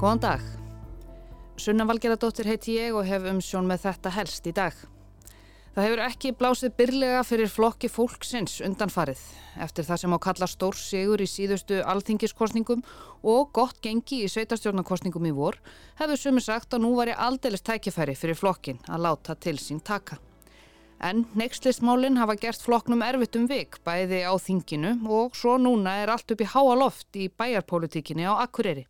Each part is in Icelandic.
Góðan dag. Sunna Valgeradóttir heiti ég og hef umsjón með þetta helst í dag. Það hefur ekki blásið byrlega fyrir flokki fólksins undanfarið eftir það sem á kalla stór sigur í síðustu alþingiskostningum og gott gengi í sveitarstjórnarkostningum í vor hefur sumi sagt að nú var ég aldeilis tækifæri fyrir flokkin að láta til sín taka. En nextlistmálinn hafa gert flokknum erfitt um vik bæði á þinginu og svo núna er allt upp í háa loft í bæjarpolitíkinni á Akureyri.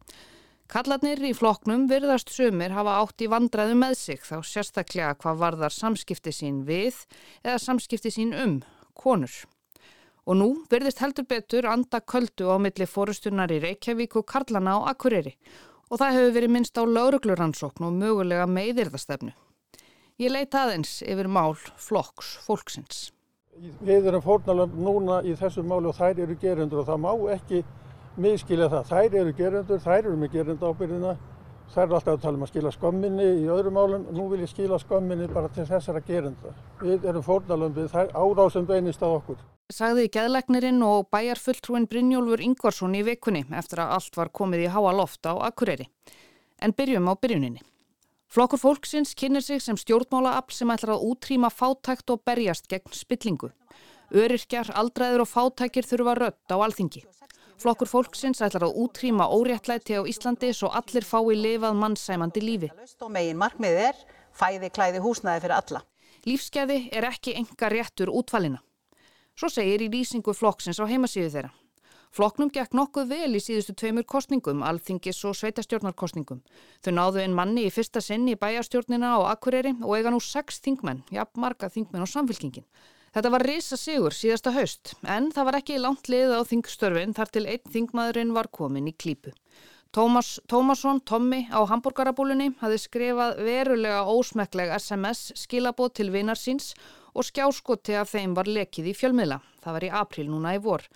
Kallarnir í flokknum virðast sumir hafa átt í vandraðu með sig þá sérstaklega hvað varðar samskipti sín við eða samskipti sín um konur. Og nú virðist heldur betur anda köldu á milli fórustunar í Reykjavík og Karlana á Akureyri og það hefur verið minnst á laurugluransókn og mögulega meðirðastefnu. Ég leita aðeins yfir mál flokks fólksins. Við erum fórnalöfn núna í þessu máli og þær eru gerendur og það má ekki miskilja það. Þær eru gerendur, þær eru með gerenda ábyrðina. Þær eru alltaf að tala um að skila skömminni í öðrum málum. Nú vil ég skila skömminni bara til þessara gerenda. Við erum fórnalöfn við árásum beinist að okkur. Sagði geðlegnirinn og bæjarfulltrúin Brynjólfur Ingvarsson í vikunni eftir að allt var komið í háa loft á Akureyri. En byrjum á byrjuninni. Flokkur fólksins kynir sig sem stjórnmálaafl sem ætlar að útrýma fátækt og berjast gegn spillingu. Öryrkjar, aldraður og fátækir þurfa rött á alþingi. Flokkur fólksins ætlar að útrýma óréttlæti á Íslandi svo allir fái lifað mannsæmandi lífi. Megin markmið er fæði klæði húsnaði fyrir alla. Lífskeiði er ekki enga réttur útvalina. Svo segir í lýsingu flokksins á heimasíðu þeirra. Floknum gekk nokkuð vel í síðustu tveimur kostningum, alþingis og sveitastjórnarkostningum. Þau náðu einn manni í fyrsta sinn í bæjarstjórnina á Akureyri og eiga nú sex þingmenn, jafn marga þingmenn á samfélkingin. Þetta var risa sigur síðasta haust, en það var ekki langt lið á þingstörfin þar til einn þingmaðurinn var komin í klípu. Tómas Tómasson, Tommi á Hamburgerabúlunni, hafði skrifað verulega ósmekleg SMS skilabóð til vinar síns og skjáskoti af þeim var lekið í fjölmiðla. Það var í april núna í vor.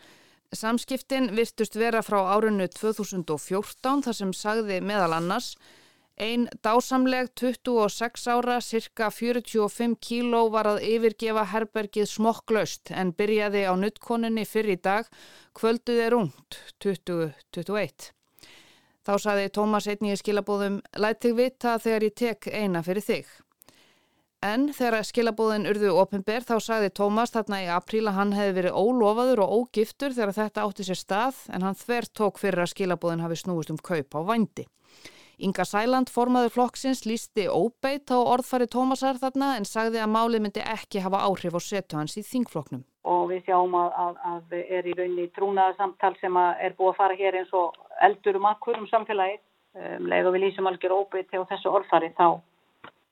Samskiptin virtust vera frá árunnu 2014 þar sem sagði meðal annars Einn dásamleg 26 ára, cirka 45 kíló var að yfirgefa herbergið smokklaust en byrjaði á nuttkoninni fyrir í dag, kvölduð er ungt, 2021. Þá saði Tómas einnig í skilabóðum, læt þig vita þegar ég tek eina fyrir þig. En þegar skilabóðin urðu ofinber þá sagði Tómas þarna í apríl að hann hefði verið ólofaður og ógiftur þegar þetta átti sér stað en hann þver tók fyrir að skilabóðin hafi snúist um kaup á vændi. Inga Sæland, formaður flokksins, lísti óbeitt á orðfari Tómasar þarna en sagði að málið myndi ekki hafa áhrif á setu hans í þingfloknum. Og við sjáum að, að, að er í rauninni trúnaða samtal sem er búið að fara hér eins og eldur um akkur um samfélagið. Um, leið og við lýsum algjör óbeitt á þessu orðfari þá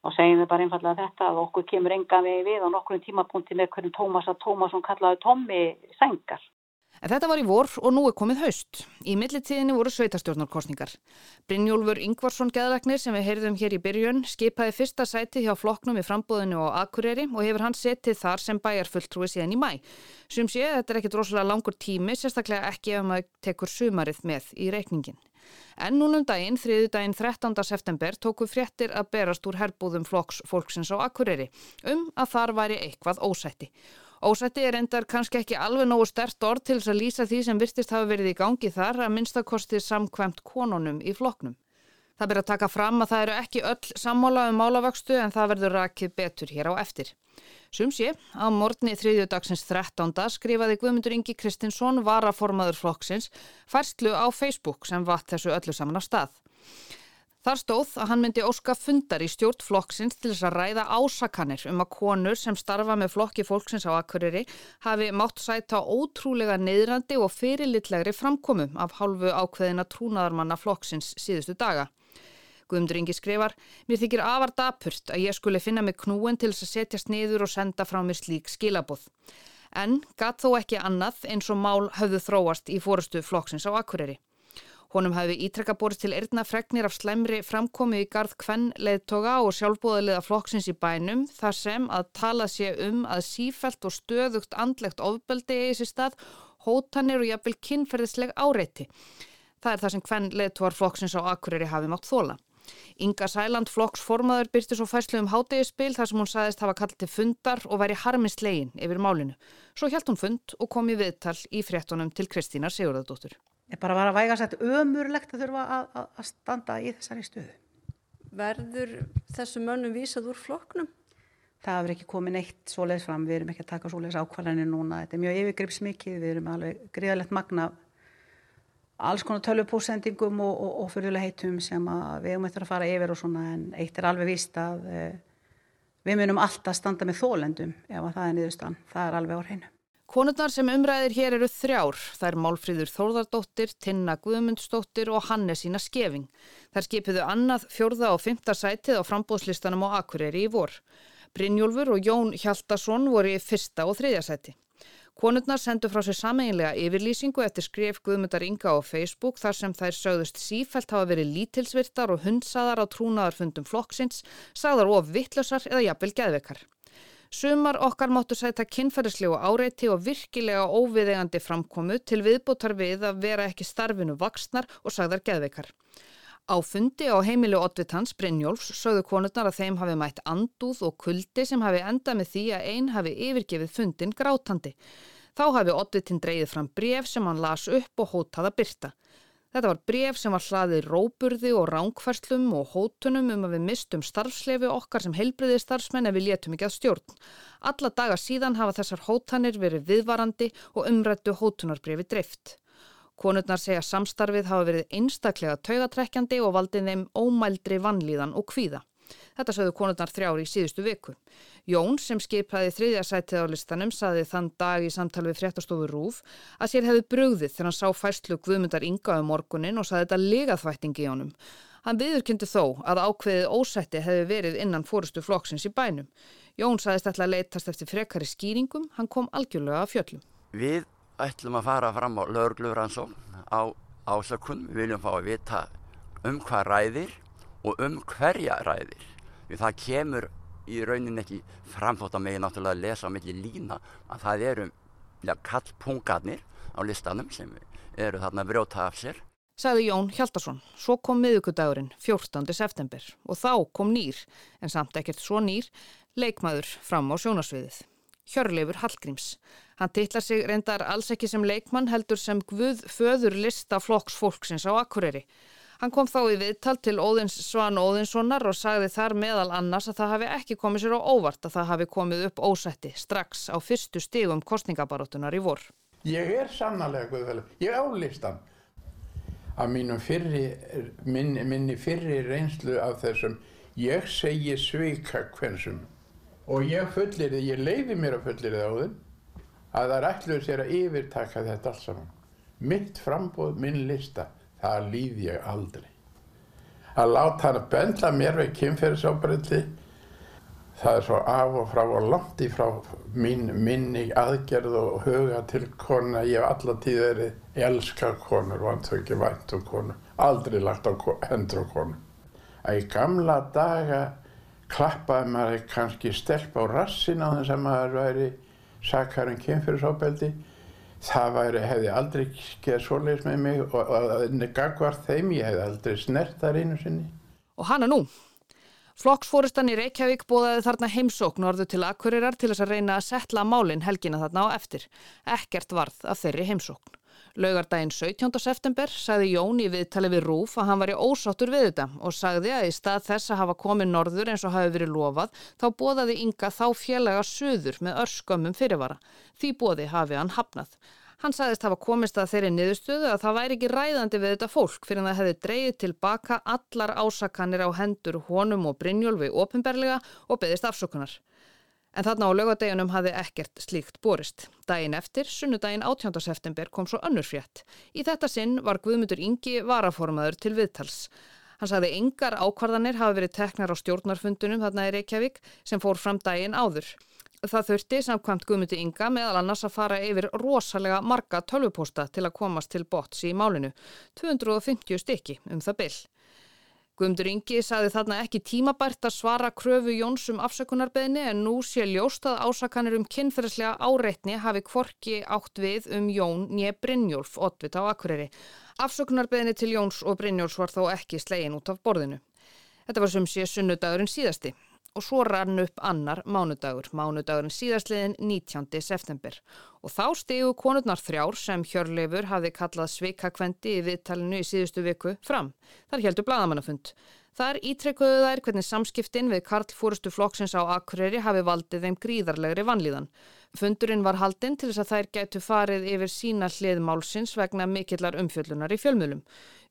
og segjum við bara einfallega þetta að okkur kemur enga vegi við á nokkrum tímapunkti með hvernig Tómas að Tómasson kallaði Tommi Sengar. En þetta var í vor og nú er komið haust. Í millitíðinni voru sveitarstjórnarkostningar. Brynjólfur Ingvarsson geðalagnir sem við heyrðum hér í byrjun skipaði fyrsta sæti hjá flokknum í frambóðinu á Akureyri og hefur hann setið þar sem bæjarfulltrúi síðan í mæ. Sum sé þetta er ekkit rosalega langur tími, sérstaklega ekki ef maður tekur sumarið með í reikningin. En núnum daginn, þriðu daginn 13. september, tóku fréttir að berast úr herbúðum flokks fólksins á Akureyri um að þar væri eitthvað ósætti. Ósætti er endar kannski ekki alveg nógu stert orð til þess að lýsa því sem virtist hafa verið í gangi þar að minnstakosti samkvæmt konunum í flokknum. Það byrja að taka fram að það eru ekki öll sammála um málavöxtu en það verður rakið betur hér á eftir. Sumsi, á morgni þriðjudagsins 13. skrifaði Guðmundur Ingi Kristinsson varaformaður flokksins færslu á Facebook sem vatt þessu öllu saman af stað. Þar stóð að hann myndi óska fundar í stjórn flokksins til þess að ræða ásakanir um að konur sem starfa með flokki fólksins á Akureyri hafi mátt sæta ótrúlega neyðrandi og fyrirlitlegri framkomum af hálfu ákveðina trúnaðarmanna flokksins síðustu daga. Guðmundur Ingi skrifar, mér þykir afar dapurt að ég skulle finna mig knúin til þess að setjast niður og senda frá mér slík skilabóð. En gatt þó ekki annað eins og mál höfðu þróast í fórustu flokksins á Akureyri. Honum hafi ítrekka borist til erðna fregnir af slemri framkomi í garð kvenn leðtoga og sjálfbóðaliða flokksins í bænum þar sem að tala sé um að sífælt og stöðugt andlegt ofbeldi í þessi stað, hótanir og jafnvel kynferðisleg áreiti. Það er það sem kvenn leðtogar flokksins á Akureyri hafi mátt þóla. Inga Sæland flokksformaður byrti svo fæslu um hátegispil þar sem hún saðist hafa kallt til fundar og væri harmislegin yfir málinu. Svo hjælt hún fund og kom í viðtal í fréttonum til Kristínar Sigurðardóttur. Er bara vera að væga sætt ömurlegt að þurfa að, að, að standa í þessari stöðu. Verður þessu mönnum vísað úr flokknum? Það hefur ekki komið neitt svoleiðis fram, við erum ekki að taka svoleiðis ákvarðanir núna, þetta er mjög yfirgripsmikið, við erum alveg gríðalegt magna alls konar tölvupósendingum og, og, og fyrirlega heitum sem við höfum eftir að fara yfir og svona en eitt er alveg víst að e, við munum alltaf standa með þólendum ef að það er niðurstan, það er alveg á hreinu. Konurnar sem umræðir hér eru þrjár. Það er Málfríður Þórðardóttir, Tinna Guðmundsdóttir og Hannesína Skeving. Þær skipiðu annað, fjórða og fymta sætið á frambóðslistanum á Akureyri í vor. Brynjólfur og Jón Hjaldarsson voru í fyrsta og þriðja sæti. Konurnar sendu frá sér sameinlega yfirlýsingu eftir skrif Guðmundar Inga á Facebook þar sem þær sögðust sífælt hafa verið lítilsvirtar og hundsaðar á trúnaðarfundum flokksins, sagðar of vittlösar eða jafnvel geðveikar. Sumar okkar máttu sæta kynferðislegu áreiti og virkilega óviðegandi framkomu til viðbútar við að vera ekki starfinu vaksnar og sagðar geðveikar. Á fundi á heimilu Otvitans Brynjólfs sögðu konurnar að þeim hafi mætt andúð og kuldi sem hafi endað með því að einn hafi yfirgefið fundin grátandi. Þá hafi Otvitin dreyið fram bref sem hann las upp og hótaða byrta. Þetta var bref sem var hlaðið róburði og ránkverslum og hótunum um að við mistum starfslefi okkar sem heilbriði starfsmenn ef við létum ekki að stjórn. Alla daga síðan hafa þessar hótanir verið viðvarandi og umrættu hótunarbrefi dreift. Konurnar segja samstarfið hafa verið einstaklega taugatrekkjandi og valdið þeim ómældri vannlíðan og kvíða. Þetta sögðu konurnar þrjári í síðustu viku. Jón sem skipaði þriðja sætið á listanum saði þann dag í samtal við fréttastofu Rúf að sér hefði brugðið þegar hann sá fæslu Guðmundar Inga um morgunin og saði þetta legaþvættingi í honum. Hann viðurkyndi þó að ákveðið ósætti hefði verið innan fórustu flokksins í bænum. Jón saðist alltaf að leytast eftir frekari skýringum, hann kom algjörlega að fjöllum. Við ætlum að fara fram á lögurgluransón á ásökun. Við viljum fá að vita um hvað ræðir og um hverja ræðir. Því það kemur í raunin ekki framþótt að megin náttúrulega að lesa milli lína að það eru ja, kallpungarnir á listanum sem eru þarna brjóta af sér. Saði Jón Hjaldarsson. Svo kom miðugudagurinn 14. september og þá kom nýr, en samt ekkert svo nýr, leikmaður fram á sjónasviðið. Hjörleifur Hallgríms. Hann titlar sig reyndar alls ekki sem leikmann heldur sem Guð föður lista flokksfólksins á Akureyri. Hann kom þá í viðtal til Óðins Svan Óðinssonar og sagði þar meðal annars að það hafi ekki komið sér á óvart að það hafi komið upp ósætti strax á fyrstu stigum kostningabaróttunar í vor. Ég er sannarlega Guðfælu, ég álistan að mínum fyrri, minni, minni fyrri reynslu af þessum ég segi sveika hvensum og ég fullir þið, ég leiði mér að fullir þið á þeim að það er ætluð sér að yfirtaka þetta alls saman. Mitt frambóð, minn lista, það líð ég aldrei. Að láta hann bendla mér við kynferðisábreyndi, það er svo af og frá og langt í frá mín, minni aðgerð og huga til kona. Ég hef alla tíð verið elska konur, vant þau ekki vænt um konur, aldrei lagt á hendur á konur. Að í gamla daga klappaði maður kannski stelp á rassin á þess að maður væri sakarinn kynfyrirsóbeldi það væri, hefði aldrei skeið svoleiðis með mig og, og gagvar þeim, ég hefði aldrei snert þar einu sinni. Og hana nú? Flokksfóristan í Reykjavík bóðaði þarna heimsókn orðu til akkurirar til þess að reyna að setla málinn helgina þarna á eftir. Ekkert varð af þeirri heimsókn. Laugardaginn 17. september sagði Jón í viðtali við Rúf að hann var í ósáttur við þetta og sagði að í stað þess að hafa komið norður eins og hafi verið lofað þá bóðaði Inga þá félaga söður með örskömmum fyrirvara. Því bóði hafi hann hafnað. Hann sagðist hafa komist að þeirri niðurstöðu að það væri ekki ræðandi við þetta fólk fyrir að það hefði dreyið tilbaka allar ásakanir á hendur honum og Brynjólfi ofinberlega og beðist afsökunar. En þarna á lögadeginum hafði ekkert slíkt borist. Dæin eftir, sunnudaginn 18. september, kom svo önnur frétt. Í þetta sinn var Guðmundur Ingi varaformaður til viðtals. Hann sagði engar ákvarðanir hafi verið teknar á stjórnarfundunum þarna í Reykjavík sem fór fram dægin áður. Það þurfti samkvæmt Guðmundur Inga meðal annars að fara yfir rosalega marga tölvupósta til að komast til bots í málinu. 250 stykki um það byll. Guðmundur Ingi saði þarna ekki tímabært að svara kröfu Jóns um afsökunarbeðni en nú sé ljóst að ásakanir um kynferðslega áreitni hafi kvorki átt við um Jón nýja Brynjólf, oddvita á Akureyri. Afsökunarbeðni til Jóns og Brynjóls var þó ekki slegin út af borðinu. Þetta var sem sé sunnudagurinn síðasti. Og svo rann upp annar mánudagur, mánudagurinn síðastliðin 19. september. Og þá stegu konurnar þrjár sem Hjörleifur hafði kallað sveikakvendi í viðtalinu í síðustu viku fram. Þar heldur bladamannafund. Þar ítrekkuðu þær hvernig samskiptin við Karl fórustu flokksins á Akureyri hafi valdið þeim gríðarlegri vanlíðan. Fundurinn var haldinn til þess að þær gætu farið yfir sína hlið málsins vegna mikillar umfjöllunar í fjölmjölum.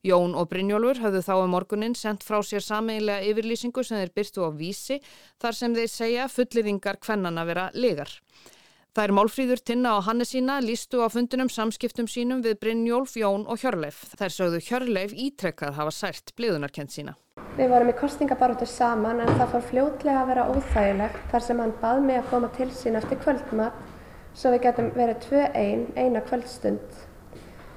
Jón og Brynjólfur hafðu þá um morgunin sendt frá sér sameiginlega yfirlýsingu sem þeir byrtu á vísi þar sem þeir segja fullirðingar hvennan að vera legar. Það er Málfríður Tinna og Hannesína lístu á fundunum samskiptum sínum við Brynjólf, Jón og Hjörleif. Þær sögðu Hjörleif ítrekkað hafa sært bliðunarkent sína. Við vorum í kostningabaróttu saman en það fór fljótlega að vera óþægilegt þar sem hann bað mig að koma til sín eftir kvöldmat svo við getum verið tvö einn eina kvöldstund.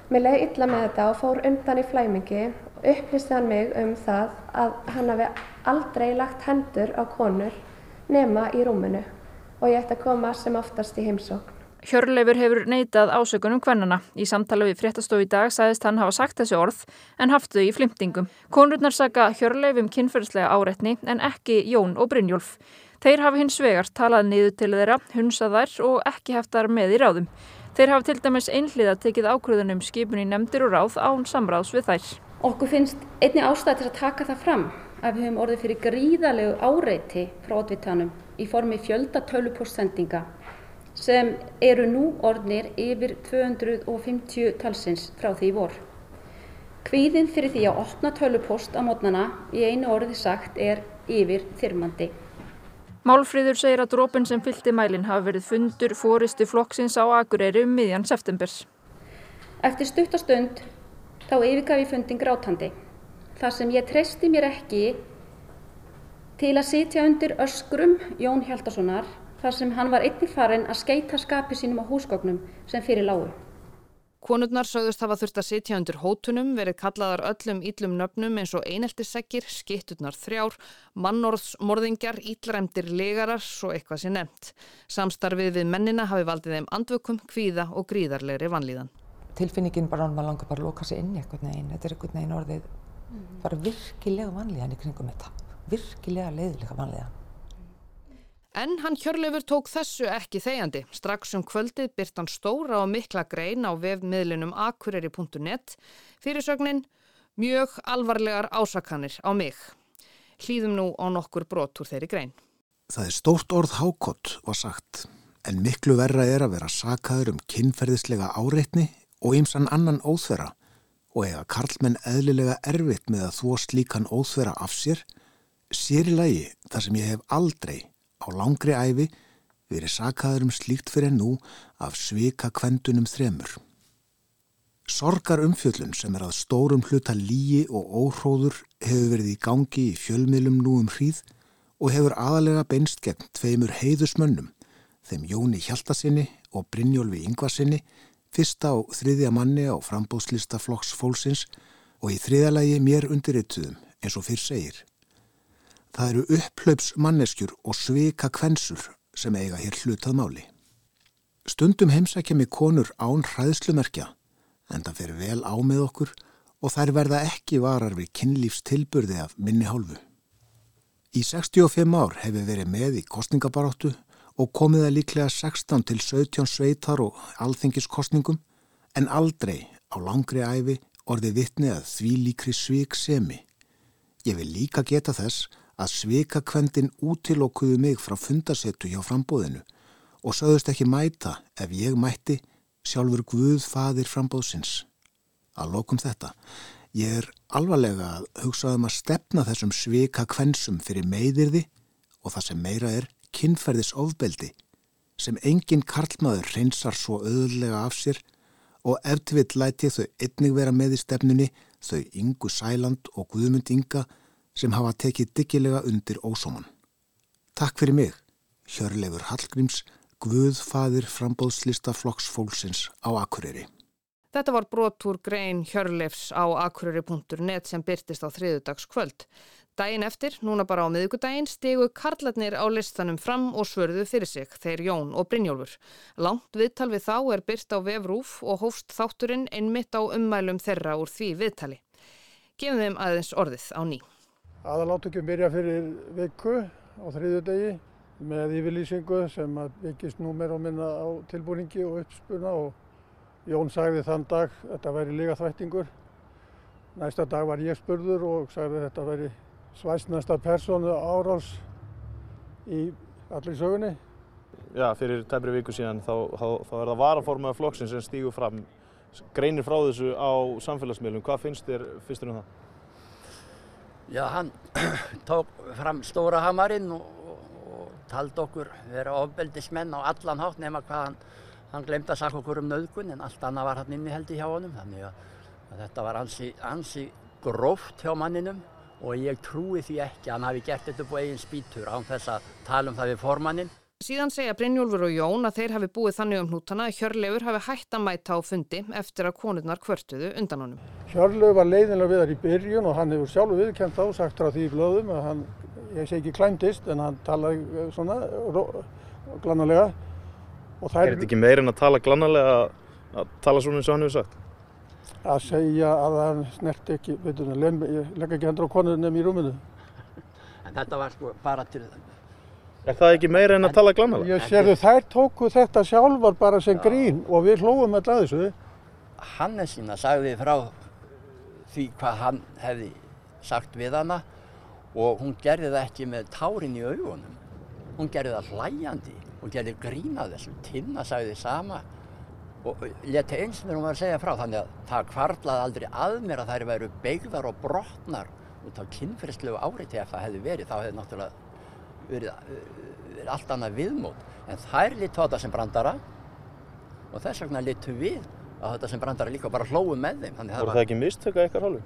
Mér leiði illa með þetta og fór undan í flæmingi og upplýsti hann mig um það að hann hafi aldrei lagt hendur á konur nema í rúminu og ég ætti að koma sem oftast í heimsókn. Hjörleifur hefur neitað ásökunum kvennana. Í samtala við fréttastof í dag sagðist hann hafa sagt þessi orð en haft þau í flimtingum. Konurnar saka Hjörleif um kynferðslega áreitni en ekki Jón og Brynjólf. Þeir hafa hins vegar talað niður til þeirra, hunsað þær og ekki haft þar með í ráðum. Þeir hafa til dæmis einhliða tekið ákvöðunum skipun í nefndir og ráð án samráðs við þær. Okkur finnst einni ástæð til að taka það fram að við höfum orðið fyrir gríðalegu áreiti frá sem eru nú orðnir yfir 250 talsins frá því vor. Kvíðin fyrir því að opna tölupóst á mótnana í einu orði sagt er yfir þyrmandi. Málfríður segir að drópin sem fylgti mælinn hafi verið fundur fóristu flokksins á Akureyri um miðjan septembers. Eftir stuttastund þá yfirgaf ég fundin grátandi. Þar sem ég treysti mér ekki til að sitja undir öskrum Jón Hjaldarssonar þar sem hann var einnig farin að skeita skapi sínum á húsgóknum sem fyrir lágu. Konurnar sögðust hafa þurft að sitja undir hótunum, verið kallaðar öllum íllum nöfnum eins og eineltissekkir, skitturnar þrjár, mannorðsmorðingjar, íllræmdir legarar, svo eitthvað sé nefnt. Samstarfið við mennina hafi valdið þeim andvökum, kvíða og gríðarlegri vanlíðan. Tilfinningin bara hann var langar bara að loka sig inn í eitthvað neginn, þetta er eitthvað neginn orðið bara virkilega vanlíðan í kringum þetta virkilega leiðilega vanlega. En hann Hjörleifur tók þessu ekki þegjandi. Strax um kvöldið byrt hann stóra og mikla grein á vefmiðlinum akureyri.net fyrirsögnin mjög alvarlegar ásakanir á mig. Hlýðum nú á nokkur brot úr þeirri grein. Það er stórt orð hákott, var sagt, en miklu verra er að vera sakaður um kynferðislega áreitni og ymsan annan óþverra og eiga karlmenn eðlilega erfitt með að þvó slíkan óþverra af sér Sér í lagi þar sem ég hef aldrei á langri æfi verið sakaður um slíkt fyrir nú af svika kvendunum þremur. Sorgar umfjöllun sem er að stórum hluta líi og óhróður hefur verið í gangi í fjölmiðlum nú um hríð og hefur aðalega beinst gegn tveimur heiðusmönnum, þeim Jóni Hjaltasinni og Brynjólfi Yngvarsinni, fyrsta og þriðja manni á frambóðslista flokks fólksins og í þriðalagi mér undirrituðum eins og fyrr segir. Það eru upplaups manneskjur og svika kvensur sem eiga hér hlutað máli. Stundum heimsækja mig konur án hræðslumerkja en það fer vel á með okkur og þær verða ekki varar við kynlífstilburði af minni hálfu. Í 65 ár hefur verið með í kostningabaróttu og komið það líklega 16 til 17 sveitar og alþengiskostningum en aldrei á langri æfi orði vittni að því líkri svik semi. Ég vil líka geta þess að svikakvendin útilokkuðu mig frá fundasettu hjá frambóðinu og sögðust ekki mæta ef ég mætti sjálfur Guð fadir frambóðsins. Að lokum þetta, ég er alvarlega að hugsaðum að stefna þessum svikakvensum fyrir meiðirði og það sem meira er kynferðis ofbeldi sem engin karlmaður reynsar svo öðulega af sér og eftirvill læti þau einnig vera með í stefnunni þau Ingu Sæland og Guðmund Inga sem hafa tekið diggilega undir ósóman. Takk fyrir mig, Hjörleifur Hallgríms, Guðfaðir frambóðslista flokksfólksins á Akureyri. Þetta var brotúr grein Hjörleifs á akureyri.net sem byrtist á þriðudags kvöld. Dæin eftir, núna bara á miðugudaginn, stegu karlarnir á listanum fram og svörðu fyrir sig, þeir Jón og Brynjólfur. Langt viðtal við þá er byrt á vefrúf og hófst þátturinn einmitt á ummælum þeirra úr því viðtali. Gefum þeim aðeins orðið á ný. Aðaláttökjum byrja fyrir viku á þriðju degi með yfirlýsingu sem byggist nú meira og minna á tilbúningi og uppspuna og Jón sagði þann dag að þetta væri líka þvættingur. Næsta dag var ég spurður og sagði að þetta væri svæsnasta personu áráls í allir sögunni. Já, fyrir tæmri viku síðan þá, þá, þá er það varaformaður flokksinn sem stígur fram, greinir frá þessu á samfélagsmiðlum. Hvað finnst þér fyrstur um það? Já, hann tók fram stóra hamarinn og, og taldi okkur vera ofbeldismenn á allan hátt nema hvað hann, hann glemdi að sakka okkur um nöðgun en allt annað var hann inni held í hjá honum. Þannig að, að þetta var ansi, ansi gróft hjá manninum og ég trúi því ekki að hann hafi gert þetta á eigin spítur án þess að tala um það við formannin. Síðan segja Brynjólfur og Jón að þeir hafi búið þannig um hnútana að Hjörleifur hafi hætt að mæta á fundi eftir að konurnar kvörtuðu undan honum. Hjörleifur var leiðinlega við þar í byrjun og hann hefur sjálfur viðkjönd á sagt frá því í blöðum að hann, ég segi ekki klæmdist en hann talaði svona glannalega. Er þetta ekki meirinn að tala glannalega að tala svona eins og hann hefur sagt? Að segja að hann snert ekki, veitum við, ég legg ekki hendur á konurnum í rúminu. En þetta var sko bara til Er það ekki meira en að tala glannalega? Ég sérðu þær tóku þetta sjálfar bara sem grín og við hlófum alltaf þessu. Hannesína sagði frá því hvað hann hefði sagt við hana og hún gerði það ekki með tárin í augunum. Hún gerði það hlæjandi og gerði grína þessu. Tinna sagði sama og leti eins þegar hún var að segja frá þannig að það kvarlaði aldrei að mér að þær væru beigðar og brotnar út á kynferðslegu áriti ef það hefði verið. Þá hefði náttúrulega verið, verið allt annað viðmót. En þær þetta sem brandara og þess vegna litu við á þetta sem brandara líka bara hlóðu með þeim. Þannig voru það, það ekki mistöka eitthvað hálfu?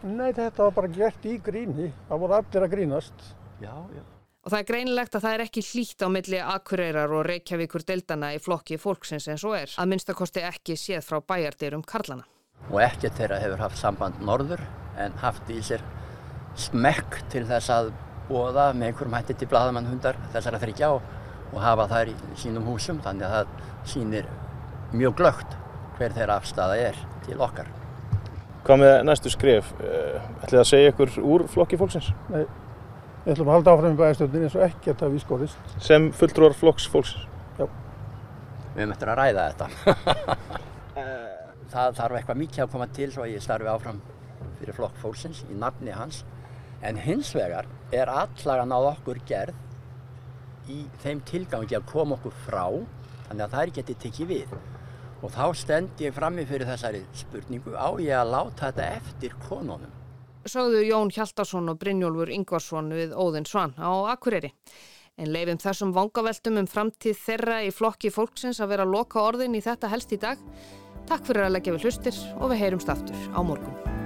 Nei, þetta var bara gert í gríni. Það voru allir að grínast. Já, já. Og það er greinilegt að það er ekki hlýtt á milli Akureyrar og Reykjavíkur deildana í flokki fólksins eins og er. Að minnstakosti ekki séð frá bæjardyrum Karlana. Og ekkert þeirra hefur haft samband norður en haft í sér smekk til þess að bóða með einhverjum hætti til bladamannhundar þessara þryggja og, og hafa þær í sínum húsum. Þannig að það sýnir mjög glögt hver þeirra afstæða er til okkar. Hvað með næstu skrif? Ætlið að segja ykkur úr flokki fólksins? Nei. Við ætlum að halda áfram í bæðastöndin eins og ekkert að við skorist. Sem fulltrúar flokks fólksins? Já. Við eftir að ræða þetta. það þarf eitthvað mikið að koma til svo að ég starfi áfram fyrir flokk fólksins í nafni hans. En hins vegar er allag að náða okkur gerð í þeim tilgangi að koma okkur frá þannig að það geti tekið við. Og þá stend ég frammi fyrir þessari spurningu á ég að láta þetta eftir konunum sögðu Jón Hjaltarsson og Brynjólfur Ingvarsson við Óðinn Svann á Akureyri. En leifum þessum vangaveltum um framtíð þeirra í flokki fólksins að vera loka orðin í þetta helst í dag. Takk fyrir að leggja við hlustir og við heyrumst aftur á morgun.